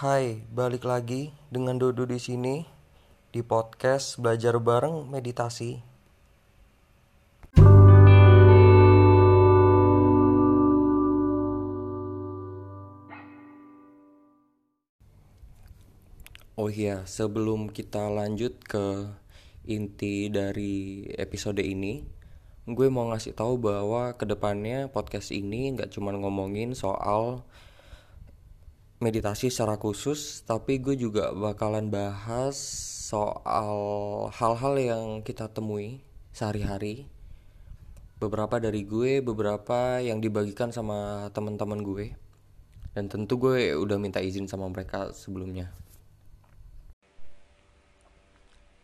Hai, balik lagi dengan Dodo di sini di podcast Belajar Bareng Meditasi. Oh iya, sebelum kita lanjut ke inti dari episode ini, gue mau ngasih tahu bahwa ke depannya podcast ini nggak cuma ngomongin soal meditasi secara khusus, tapi gue juga bakalan bahas soal hal-hal yang kita temui sehari-hari. Beberapa dari gue, beberapa yang dibagikan sama teman-teman gue. Dan tentu gue udah minta izin sama mereka sebelumnya.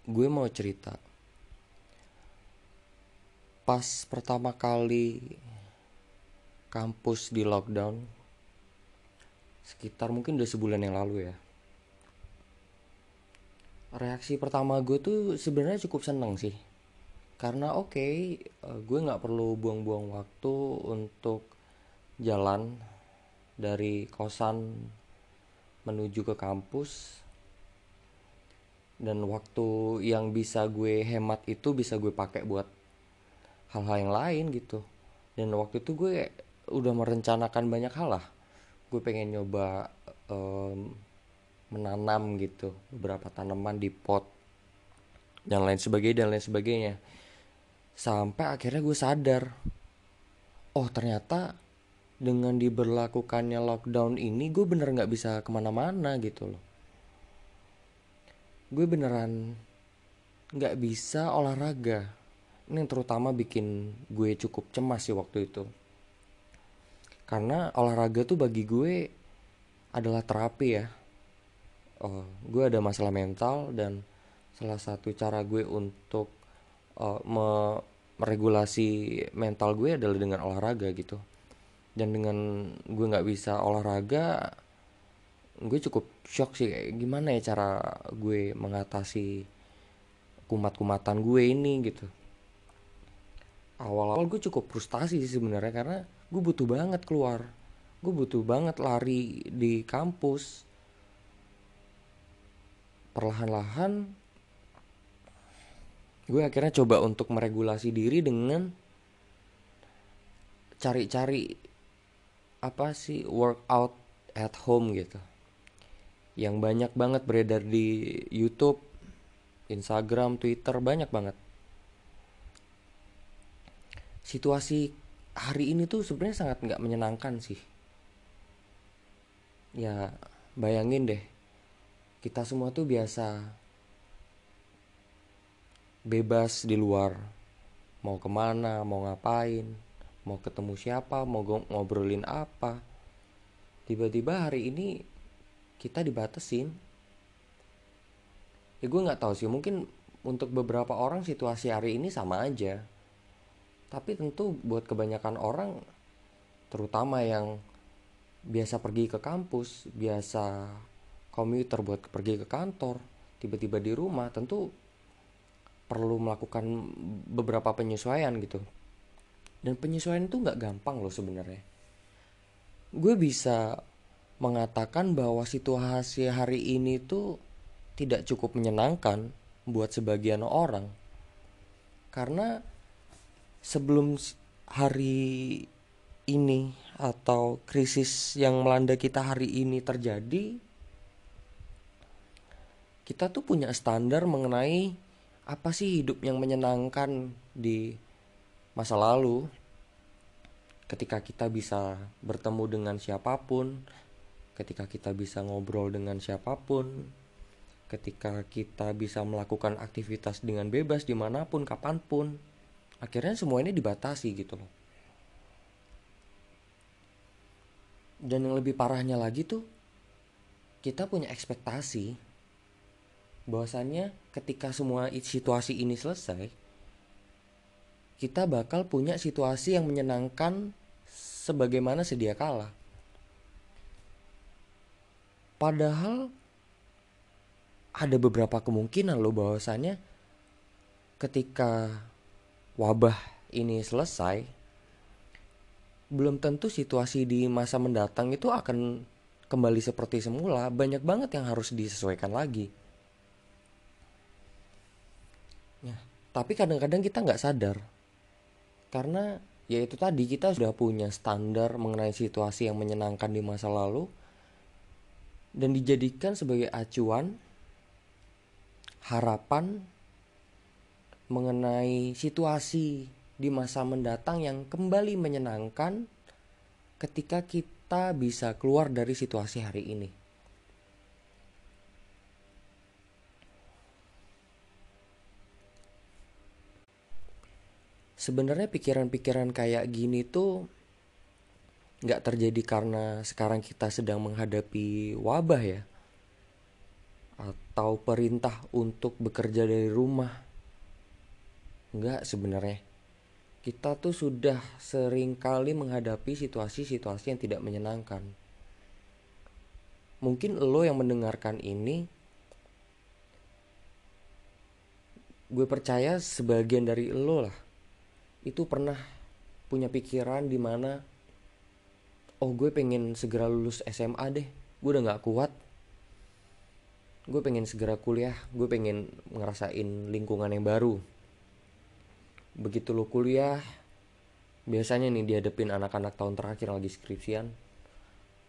Gue mau cerita. Pas pertama kali kampus di lockdown, sekitar mungkin udah sebulan yang lalu ya. Reaksi pertama gue tuh sebenarnya cukup seneng sih. Karena oke okay, eh, gue nggak perlu buang-buang waktu untuk jalan dari kosan menuju ke kampus. Dan waktu yang bisa gue hemat itu bisa gue pakai buat hal-hal yang lain gitu. Dan waktu itu gue udah merencanakan banyak hal lah gue pengen nyoba um, menanam gitu beberapa tanaman di pot dan lain sebagainya dan lain sebagainya. Sampai akhirnya gue sadar oh ternyata dengan diberlakukannya lockdown ini gue bener nggak bisa ke mana-mana gitu loh. Gue beneran nggak bisa olahraga. Ini yang terutama bikin gue cukup cemas sih waktu itu karena olahraga tuh bagi gue adalah terapi ya. Oh, gue ada masalah mental dan salah satu cara gue untuk uh, me meregulasi mental gue adalah dengan olahraga gitu. Dan dengan gue nggak bisa olahraga gue cukup shock sih. Kayak gimana ya cara gue mengatasi kumat-kumatan gue ini gitu? Awal-awal gue cukup frustasi sih sebenarnya karena gue butuh banget keluar. Gue butuh banget lari di kampus. Perlahan-lahan gue akhirnya coba untuk meregulasi diri dengan cari-cari apa sih workout at home gitu. Yang banyak banget beredar di YouTube, Instagram, Twitter banyak banget. Situasi hari ini tuh sebenarnya sangat nggak menyenangkan sih. Ya bayangin deh kita semua tuh biasa bebas di luar. Mau ke mana mau ngapain mau ketemu siapa mau ngobrolin apa. Tiba-tiba hari ini kita dibatasin. Ya gue nggak tahu sih mungkin untuk beberapa orang situasi hari ini sama aja tapi tentu buat kebanyakan orang terutama yang biasa pergi ke kampus biasa komuter buat pergi ke kantor tiba-tiba di rumah tentu perlu melakukan beberapa penyesuaian gitu. Dan penyesuaian itu nggak gampang loh sebenarnya. Gue bisa mengatakan bahwa situasi hari ini tuh tidak cukup menyenangkan buat sebagian orang. Karena sebelum hari ini atau krisis yang melanda kita hari ini terjadi kita tuh punya standar mengenai apa sih hidup yang menyenangkan di masa lalu. Ketika kita bisa bertemu dengan siapa pun ketika kita bisa ngobrol dengan siapa pun ketika kita bisa melakukan aktivitas dengan bebas di mana pun kapan pun akhirnya semua ini dibatasi gitu loh. Dan yang lebih parahnya lagi tuh kita punya ekspektasi bahwasannya ketika semua situasi ini selesai kita bakal punya situasi yang menyenangkan sebagaimana sedia kala. Padahal ada beberapa kemungkinan loh bahwasannya ketika wabah ini selesai, belum tentu situasi di masa mendatang itu akan kembali seperti semula. Banyak banget yang harus disesuaikan lagi. Ya tapi kadang-kadang kita nggak sadar. Karena ya itu tadi kita sudah punya standar mengenai situasi yang menyenangkan di masa lalu dan dijadikan sebagai acuan harapan mengenai situasi di masa mendatang yang kembali menyenangkan ketika kita bisa keluar dari situasi hari ini. Sebenarnya pikiran-pikiran kayak gini tuh nggak terjadi karena sekarang kita sedang menghadapi wabah ya atau perintah untuk bekerja dari rumah nggak sebenarnya. Kita tuh sudah sering kali menghadapi situasi-situasi yang tidak menyenangkan. Mungkin lo yang mendengarkan ini gue percaya sebagian dari lo lah itu pernah punya pikiran di mana oh gue pengen segera lulus SMA deh gue udah nggak kuat. Gue pengen segera kuliah gue pengen ngerasain lingkungan yang baru begitu lo kuliah biasanya nih dihadapin anak-anak tahun terakhir lagi skripsian.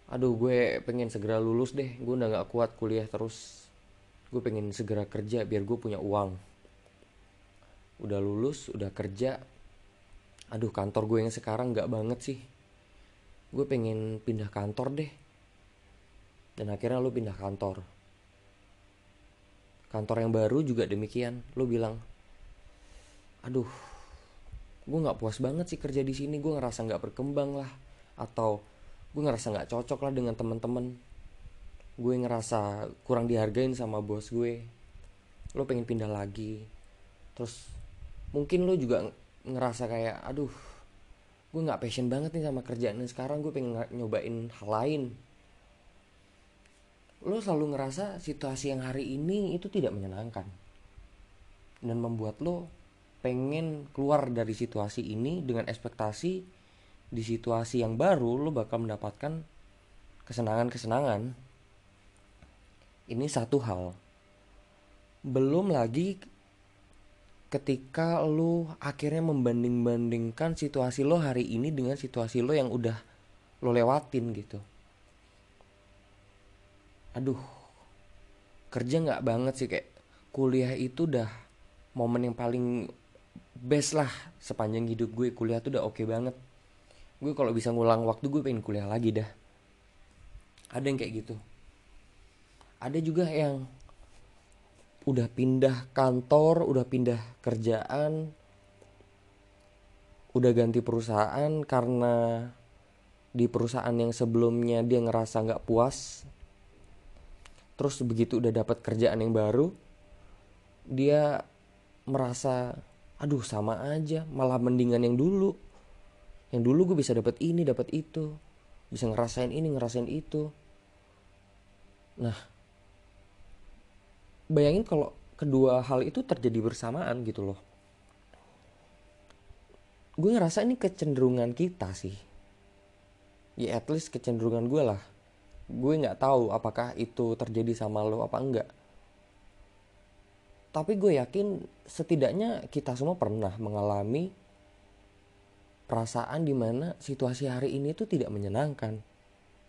Aduh gue pengen segera lulus deh. Gue udah nggak kuat kuliah terus. Gue pengen segera kerja biar gue punya uang. Udah lulus udah kerja. Aduh kantor gue yang sekarang gak banget sih. Gue pengen pindah kantor deh. Dan akhirnya lo pindah kantor. Kantor yang baru juga demikian lo bilang aduh gue nggak puas banget sih kerja di sini gue ngerasa nggak berkembang lah. Atau gue ngerasa nggak cocok lah dengan teman-teman. Gue ngerasa kurang dihargain sama bos gue. Lo pengen pindah lagi. Terus mungkin lo juga ngerasa kayak aduh gue nggak passion banget nih sama kerjaan ini. Sekarang gue pengen nyobain hal lain. Lo selalu ngerasa situasi yang hari ini itu tidak menyenangkan. Dan membuat lo pengen keluar dari situasi ini dengan ekspektasi di situasi yang baru lo bakal mendapatkan kesenangan-kesenangan. Ini satu hal. Belum lagi ketika lu akhirnya membanding-bandingkan situasi lo hari ini dengan situasi lo yang udah lo lewatin gitu. Aduh kerja nggak banget sih kayak kuliah itu udah momen yang paling best lah. Sepanjang hidup gue kuliah tuh udah oke okay banget. Gue kalau bisa ngulang waktu gue pengen kuliah lagi dah. Ada yang kayak gitu. Ada juga yang udah pindah kantor, udah pindah kerjaan, udah ganti perusahaan karena di perusahaan yang sebelumnya dia ngerasa nggak puas. Terus begitu udah dapat kerjaan yang baru, dia merasa aduh sama aja, malah mendingan yang dulu. Yang dulu gue bisa dapat ini, dapat itu, bisa ngerasain ini, ngerasain itu. Nah, bayangin kalau kedua hal itu terjadi bersamaan gitu loh. Gue ngerasa ini kecenderungan kita sih. Ya at least kecenderungan gue lah. Gue nggak tahu apakah itu terjadi sama lo apa enggak tapi gue yakin setidaknya kita semua pernah mengalami perasaan di mana situasi hari ini tuh tidak menyenangkan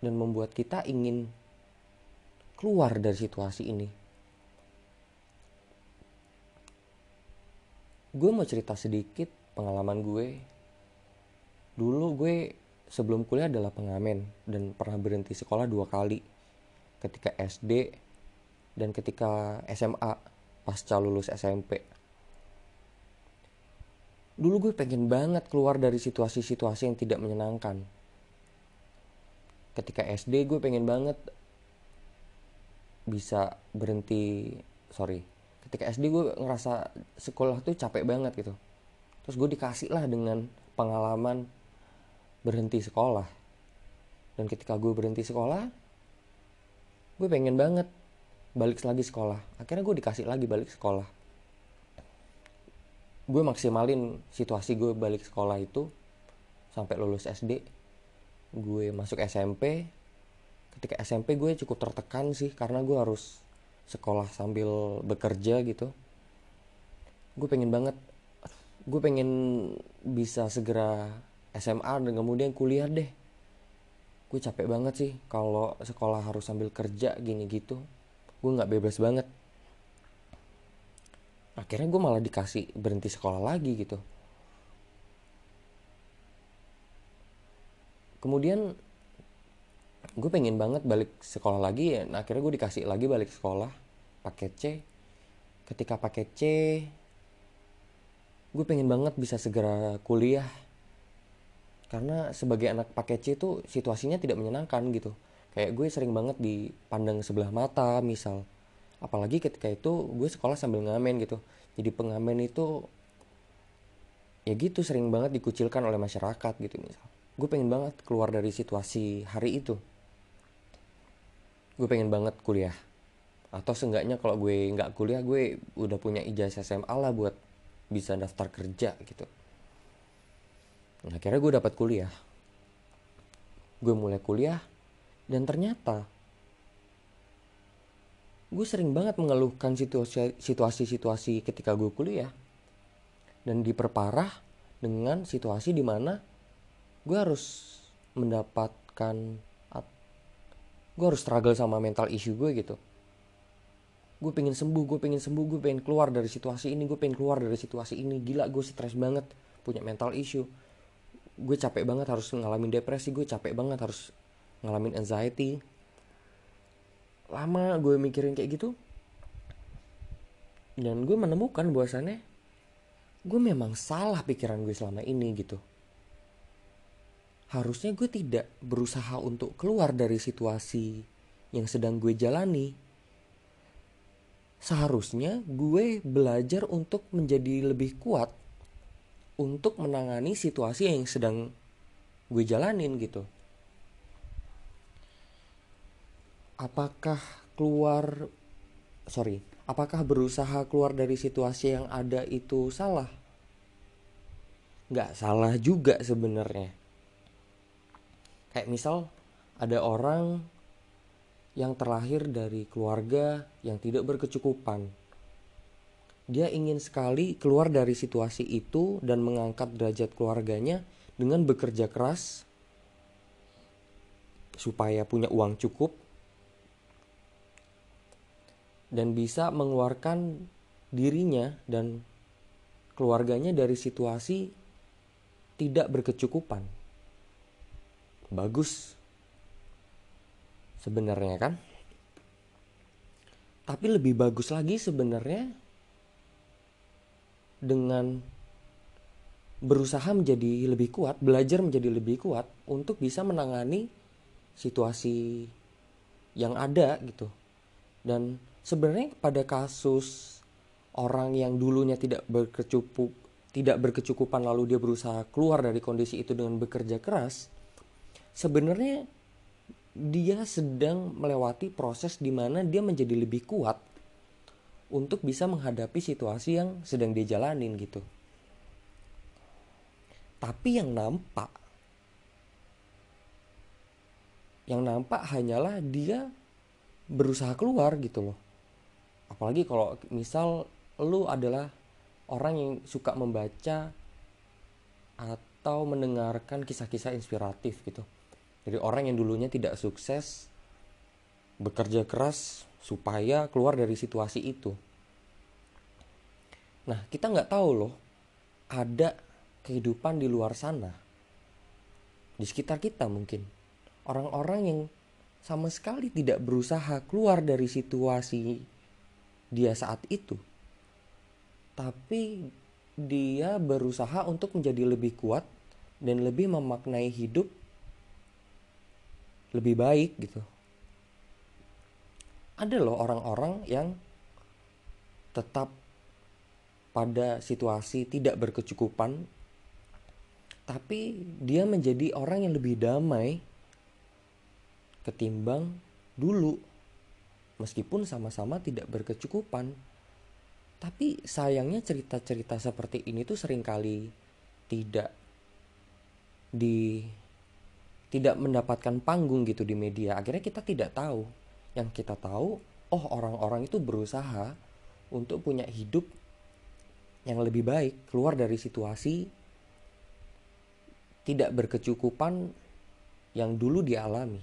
dan membuat kita ingin keluar dari situasi ini. Gue mau cerita sedikit pengalaman gue. Dulu gue sebelum kuliah adalah pengamen dan pernah berhenti sekolah dua kali. Ketika SD dan ketika SMA pasca lulus SMP dulu gue pengen banget keluar dari situasi-situasi yang tidak menyenangkan. Ketika SD gue pengen banget bisa berhenti sorry ketika SD gue ngerasa sekolah tuh capek banget gitu. Terus gue dikasih lah dengan pengalaman berhenti sekolah. Dan ketika gue berhenti sekolah gue pengen banget balik lagi sekolah. Akhirnya gue dikasih lagi balik sekolah. Gue maksimalin situasi gue balik sekolah itu sampai lulus SD gue masuk SMP ketika SMP gue cukup tertekan sih karena gue harus sekolah sambil bekerja gitu. Gue pengen banget gue pengen bisa segera SMA dan kemudian kuliah deh. Gue capek banget sih kalau sekolah harus sambil kerja gini gitu gue nggak bebas banget. Akhirnya gue malah dikasih berhenti sekolah lagi gitu. Kemudian gue pengen banget balik sekolah lagi ya nah, akhirnya gue dikasih lagi balik sekolah paket C. Ketika paket C gue pengen banget bisa segera kuliah. Karena sebagai anak paket C itu situasinya tidak menyenangkan gitu kayak gue sering banget dipandang sebelah mata misal. Apalagi ketika itu gue sekolah sambil ngamen gitu. Jadi pengamen itu ya gitu sering banget dikucilkan oleh masyarakat gitu misal. Gue pengen banget keluar dari situasi hari itu. Gue pengen banget kuliah. Atau seenggaknya kalau gue nggak kuliah gue udah punya ijazah SMA lah buat bisa daftar kerja gitu. Nah, akhirnya gue dapat kuliah. Gue mulai kuliah dan ternyata gue sering banget mengeluhkan situasi-situasi ketika gue kuliah. Dan diperparah dengan situasi di mana gue harus mendapatkan gue harus struggle sama mental issue gue gitu. Gue pengen sembuh gue pengen sembuh gue pengen keluar dari situasi ini gue pengen keluar dari situasi ini. Gila gue stres banget punya mental issue. Gue capek banget harus ngalamin depresi gue capek banget harus ngalamin anxiety. Lama gue mikirin kayak gitu. Dan gue menemukan bahwasannya gue memang salah pikiran gue selama ini gitu. Harusnya gue tidak berusaha untuk keluar dari situasi yang sedang gue jalani. Seharusnya gue belajar untuk menjadi lebih kuat untuk menangani situasi yang sedang gue jalanin gitu. Apakah keluar sorry, apakah berusaha keluar dari situasi yang ada itu salah? Gak salah juga sebenarnya. Kayak misal ada orang yang terlahir dari keluarga yang tidak berkecukupan. Dia ingin sekali keluar dari situasi itu dan mengangkat derajat keluarganya dengan bekerja keras supaya punya uang cukup dan bisa mengeluarkan dirinya dan keluarganya dari situasi tidak berkecukupan. Bagus sebenarnya kan tapi lebih bagus lagi sebenarnya dengan berusaha menjadi lebih kuat, belajar menjadi lebih kuat untuk bisa menangani situasi yang ada gitu. Dan sebenarnya pada kasus orang yang dulunya tidak berkecukup tidak berkecukupan lalu dia berusaha keluar dari kondisi itu dengan bekerja keras, sebenarnya dia sedang melewati proses di mana dia menjadi lebih kuat untuk bisa menghadapi situasi yang sedang dia jalanin gitu. Tapi yang nampak yang nampak hanyalah dia berusaha keluar gitu loh. Apalagi kalau misal lu adalah orang yang suka membaca atau mendengarkan kisah-kisah inspiratif gitu dari orang yang dulunya tidak sukses bekerja keras supaya keluar dari situasi itu. Nah, kita nggak tahu loh, ada kehidupan di luar sana, di sekitar kita mungkin. Orang-orang yang sama sekali tidak berusaha keluar dari situasi dia saat itu. Tapi dia berusaha untuk menjadi lebih kuat dan lebih memaknai hidup lebih baik gitu ada loh orang-orang yang tetap pada situasi tidak berkecukupan tapi dia menjadi orang yang lebih damai ketimbang dulu meskipun sama-sama tidak berkecukupan. Tapi sayangnya cerita-cerita seperti ini tuh sering kali tidak di tidak mendapatkan panggung gitu di media. Akhirnya kita tidak tahu. Yang kita tahu oh orang-orang itu berusaha untuk punya hidup yang lebih baik keluar dari situasi tidak berkecukupan yang dulu dialami.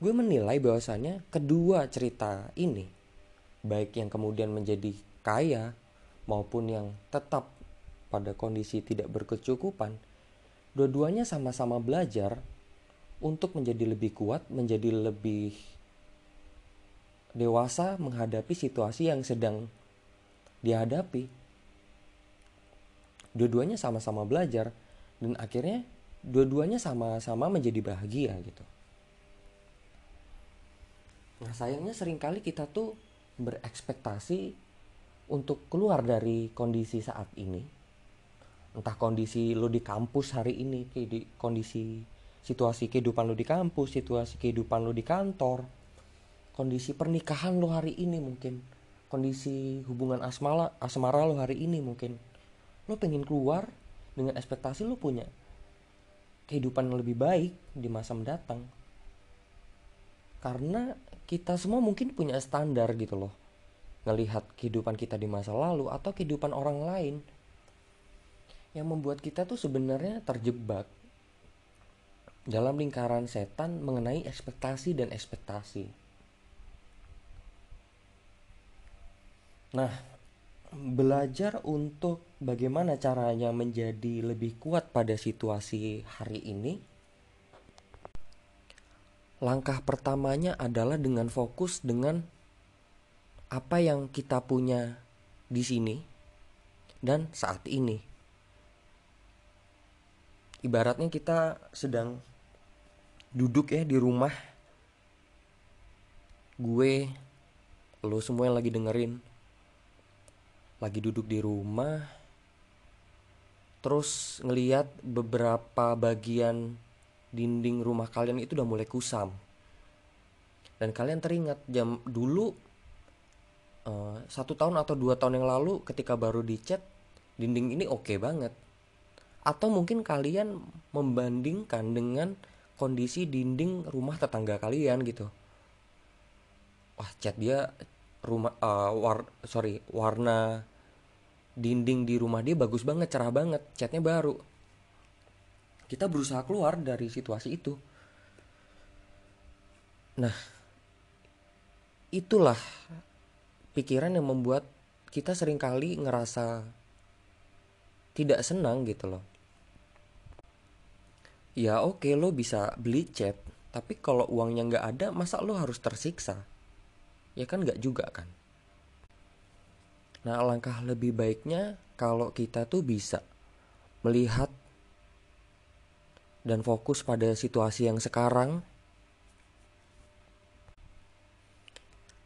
Gue menilai bahwasanya kedua cerita ini, baik yang kemudian menjadi kaya maupun yang tetap pada kondisi tidak berkecukupan, dua-duanya sama-sama belajar untuk menjadi lebih kuat, menjadi lebih dewasa menghadapi situasi yang sedang dihadapi. Dua-duanya sama-sama belajar dan akhirnya dua-duanya sama-sama menjadi bahagia gitu. Nah sayangnya sering kali kita tuh berekspektasi untuk keluar dari kondisi saat ini. Entah kondisi lo di kampus hari ini, di kondisi situasi kehidupan lo di kampus, situasi kehidupan lo di kantor, kondisi pernikahan lo hari ini mungkin kondisi hubungan asmara asmara lo hari ini mungkin lo pengen keluar dengan ekspektasi lo punya kehidupan yang lebih baik di masa mendatang karena kita semua mungkin punya standar gitu loh ngelihat kehidupan kita di masa lalu atau kehidupan orang lain yang membuat kita tuh sebenarnya terjebak dalam lingkaran setan mengenai ekspektasi dan ekspektasi. Nah, belajar untuk bagaimana caranya menjadi lebih kuat pada situasi hari ini. Langkah pertamanya adalah dengan fokus dengan apa yang kita punya di sini dan saat ini. Ibaratnya kita sedang duduk ya di rumah. Gue, lo semua yang lagi dengerin lagi duduk di rumah terus ngeliat beberapa bagian dinding rumah kalian itu udah mulai kusam. Dan kalian teringat jam dulu uh, satu tahun atau dua tahun yang lalu ketika baru dicat dinding ini oke okay banget. Atau mungkin kalian membandingkan dengan kondisi dinding rumah tetangga kalian gitu. Wah cat dia rumah uh, war sorry warna dinding di rumah dia bagus banget cerah banget catnya baru kita berusaha keluar dari situasi itu. Nah itulah pikiran yang membuat kita sering kali ngerasa tidak senang gitu loh. Ya oke okay, lo bisa beli cat tapi kalau uangnya nggak ada masa lo harus tersiksa? Ya kan nggak juga kan? Nah langkah lebih baiknya kalau kita tuh bisa melihat dan fokus pada situasi yang sekarang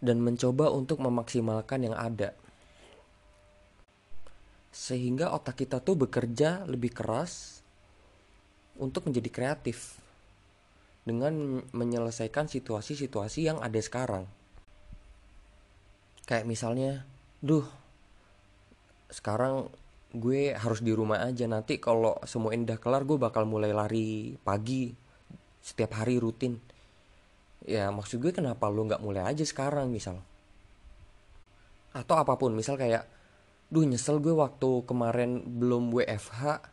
dan mencoba untuk memaksimalkan yang ada sehingga otak kita tuh bekerja lebih keras untuk menjadi kreatif dengan menyelesaikan situasi-situasi yang ada sekarang. Kayak misalnya, duh, sekarang gue harus di rumah aja. Nanti kalau semua ini udah kelar gue bakal mulai lari pagi setiap hari rutin. Ya maksud gue kenapa lo nggak mulai aja sekarang misal? Atau apa pun misal kayak duh nyesel gue waktu kemarin belum WFH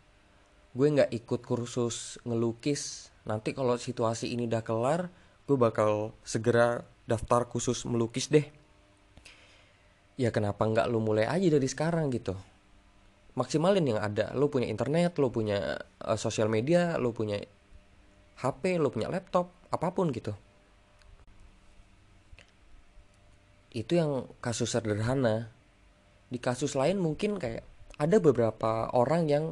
gue nggak ikut kursus ngelukis. Nanti kalau situasi ini udah kelar gue bakal segera daftar khusus melukis deh. Ya kenapa nggak lu mulai aja dari sekarang gitu maksimalin yang ada. Lu punya internet lu punya uh, sosial media lu punya HP lu punya laptop apa pun gitu. Itu yang kasus sederhana. Di kasus lain mungkin kayak ada beberapa orang yang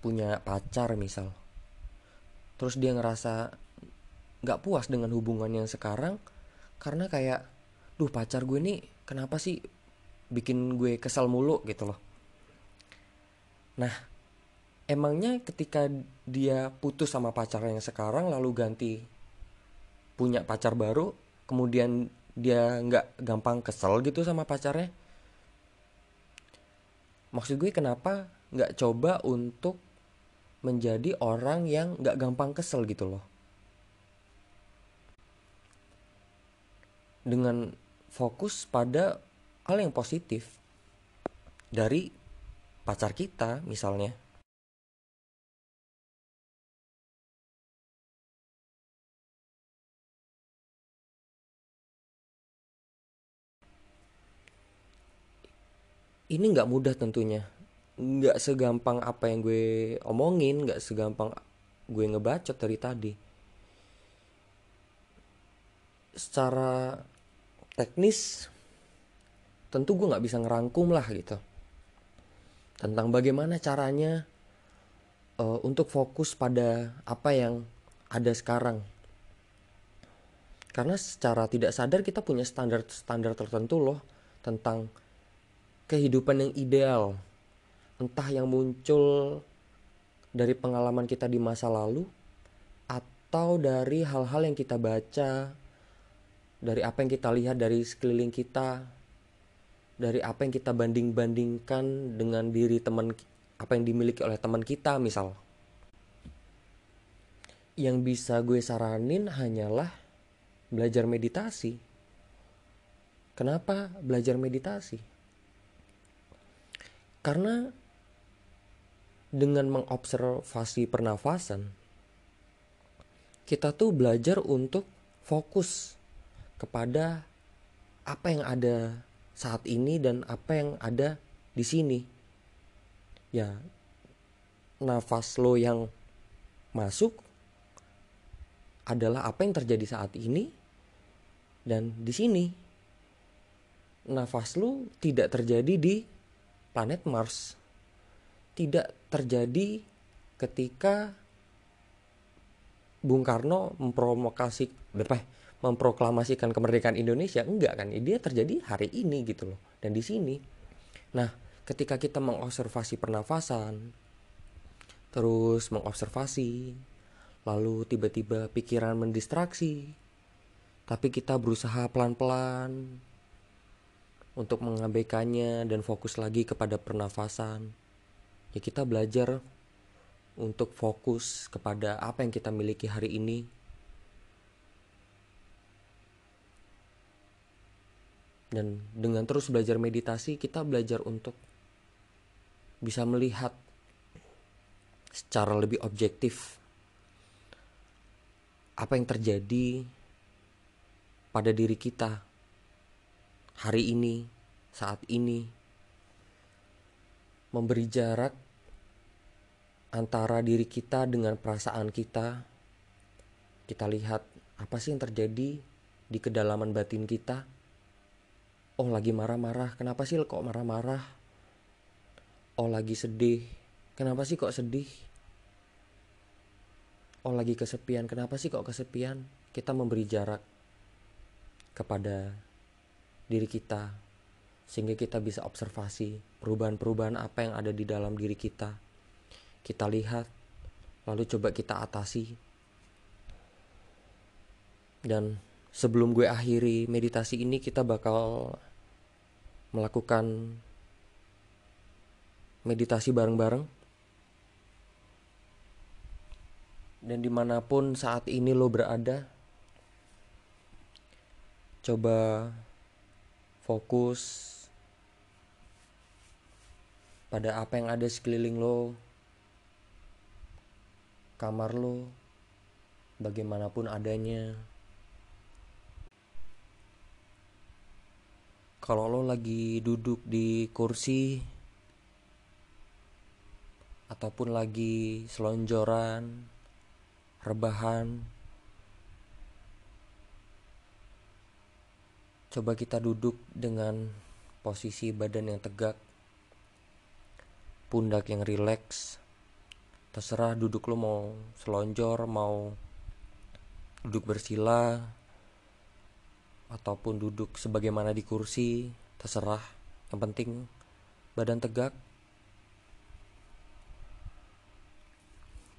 punya pacar misal. Terus dia ngerasa nggak puas dengan hubungan yang sekarang karena kayak duh pacar gue nih kenapa sih bikin gue kesal mulu gitu loh. Nah emangnya ketika dia putus sama pacar yang sekarang lalu ganti punya pacar baru kemudian dia nggak gampang kesel gitu sama pacarnya? Maksud gue kenapa nggak coba untuk menjadi orang yang nggak gampang kesel gitu loh? Dengan fokus pada hal yang positif dari pacar kita misalnya. Ini nggak mudah tentunya. Nggak segampang apa yang gue omongin nggak segampang gue ngebacot dari tadi. Secara teknis tentu gue nggak bisa ngerangkum lah gitu. Tentang bagaimana caranya uh, untuk fokus pada apa yang ada sekarang. Karena secara tidak sadar kita punya standar-standar tertentu loh tentang kehidupan yang ideal. Entah yang muncul dari pengalaman kita di masa lalu atau dari hal-hal yang kita baca dari apa yang kita lihat dari sekeliling kita dari apa yang kita banding-bandingkan dengan diri teman apa yang dimiliki oleh teman kita misal. Yang bisa gue saranin hanyalah belajar meditasi. Kenapa belajar meditasi? Karena dengan mengobservasi pernafasan, kita tuh belajar untuk fokus kepada apa yang ada saat ini dan apa yang ada di sini. Ya, nafas lo yang masuk adalah apa yang terjadi saat ini dan di sini. Nafas lo tidak terjadi di planet Mars tidak terjadi ketika Bung Karno memprovokasi memproklamasikan kemerdekaan Indonesia enggak kan dia terjadi hari ini gitu loh dan di sini nah ketika kita mengobservasi pernafasan terus mengobservasi lalu tiba-tiba pikiran mendistraksi tapi kita berusaha pelan-pelan untuk mengabaikannya dan fokus lagi kepada pernafasan. Ya kita belajar untuk fokus kepada apa yang kita miliki hari ini. Dan dengan terus belajar meditasi, kita belajar untuk bisa melihat secara lebih objektif apa yang terjadi pada diri kita hari ini, saat ini, memberi jarak antara diri kita dengan perasaan kita. Kita lihat apa sih yang terjadi di kedalaman batin kita. Oh, lagi marah-marah. Kenapa sih kok marah-marah? Oh, lagi sedih. Kenapa sih kok sedih? Oh, lagi kesepian. Kenapa sih kok kesepian? Kita memberi jarak kepada diri kita sehingga kita bisa observasi perubahan-perubahan apa yang ada di dalam diri kita. Kita lihat, lalu coba kita atasi. Dan sebelum gue akhiri meditasi ini, kita bakal melakukan meditasi bareng-bareng. Dan di mana pun saat ini lo berada, coba fokus pada apa yang ada sekeliling lo, kamar lo, bagaimanapun adanya. Kalau lo lagi duduk di kursi ataupun lagi selonjoran, rebahan, Coba kita duduk dengan posisi badan yang tegak, pundak yang rileks. Terserah duduk lo mau selonjor, mau duduk bersila, ataupun duduk sebagaimana di kursi, terserah. Yang penting badan tegak.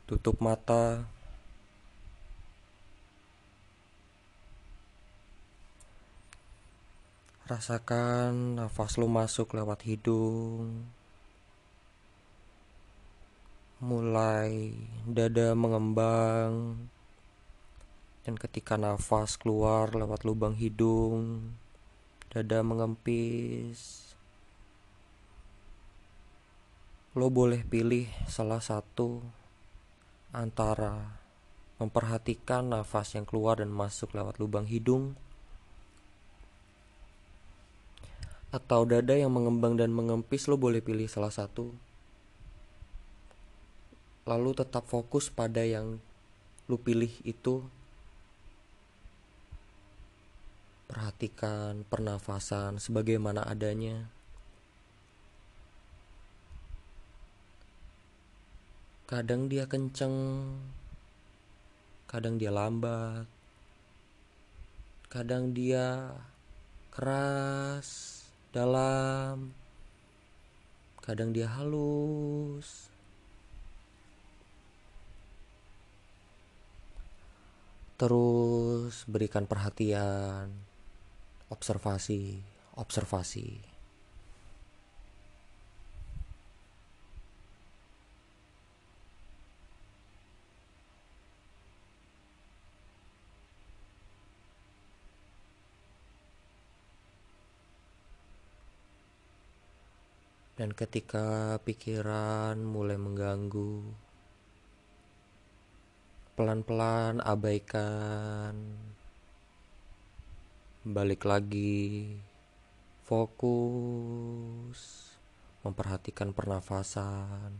Tutup mata, Rasakan nafas lu masuk lewat hidung. mulai dada mengembang dan ketika nafas keluar lewat lubang hidung dada mengempis. Lo boleh pilih salah satu antara memperhatikan nafas yang keluar dan masuk lewat lubang hidung atau dada yang mengembang dan mengempis lo boleh pilih salah satu. Lalu tetap fokus pada yang lu pilih itu perhatikan pernafasan sebagaimana adanya. Kadang dia kenceng kadang dia lambat kadang dia keras dalam kadang dia halus. Terus berikan perhatian, observasi, observasi. Dan ketika pikiran mulai mengganggu, pelan-pelan abaikan balik lagi. Fokus. Memperhatikan pernafasan.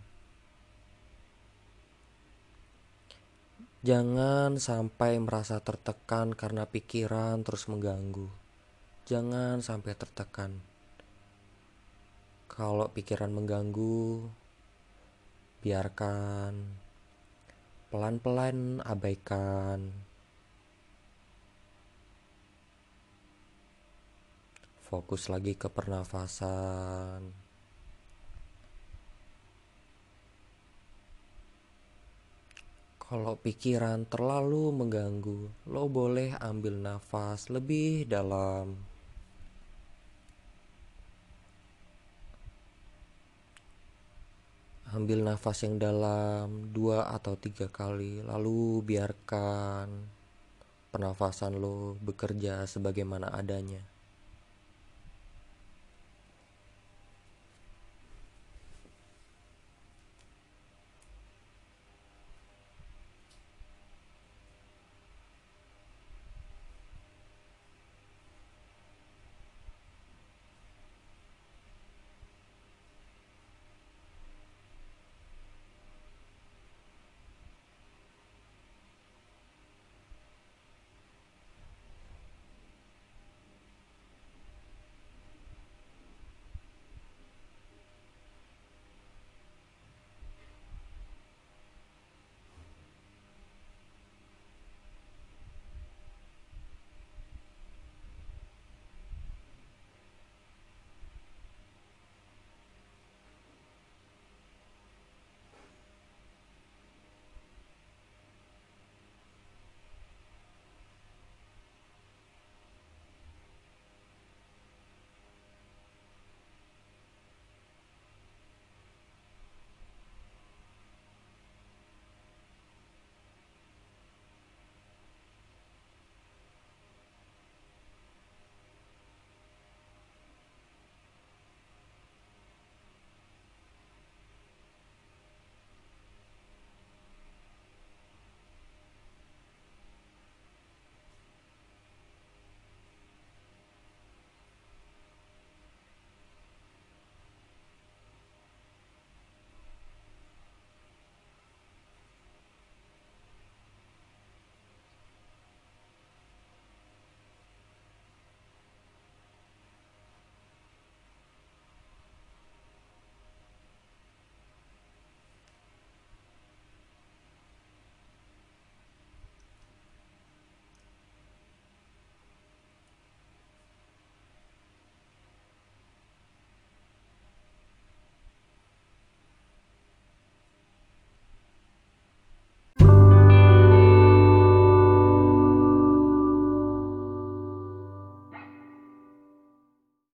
Jangan sampai merasa tertekan karena pikiran terus mengganggu. Jangan sampai tertekan. Kalau pikiran mengganggu biarkan. Pelan-pelan abaikan fokus lagi ke pernafasan kalau pikiran terlalu mengganggu lo boleh ambil nafas lebih dalam Ambil nafas yang dalam dua atau tiga kali, lalu biarkan pernafasan lo bekerja sebagaimana adanya.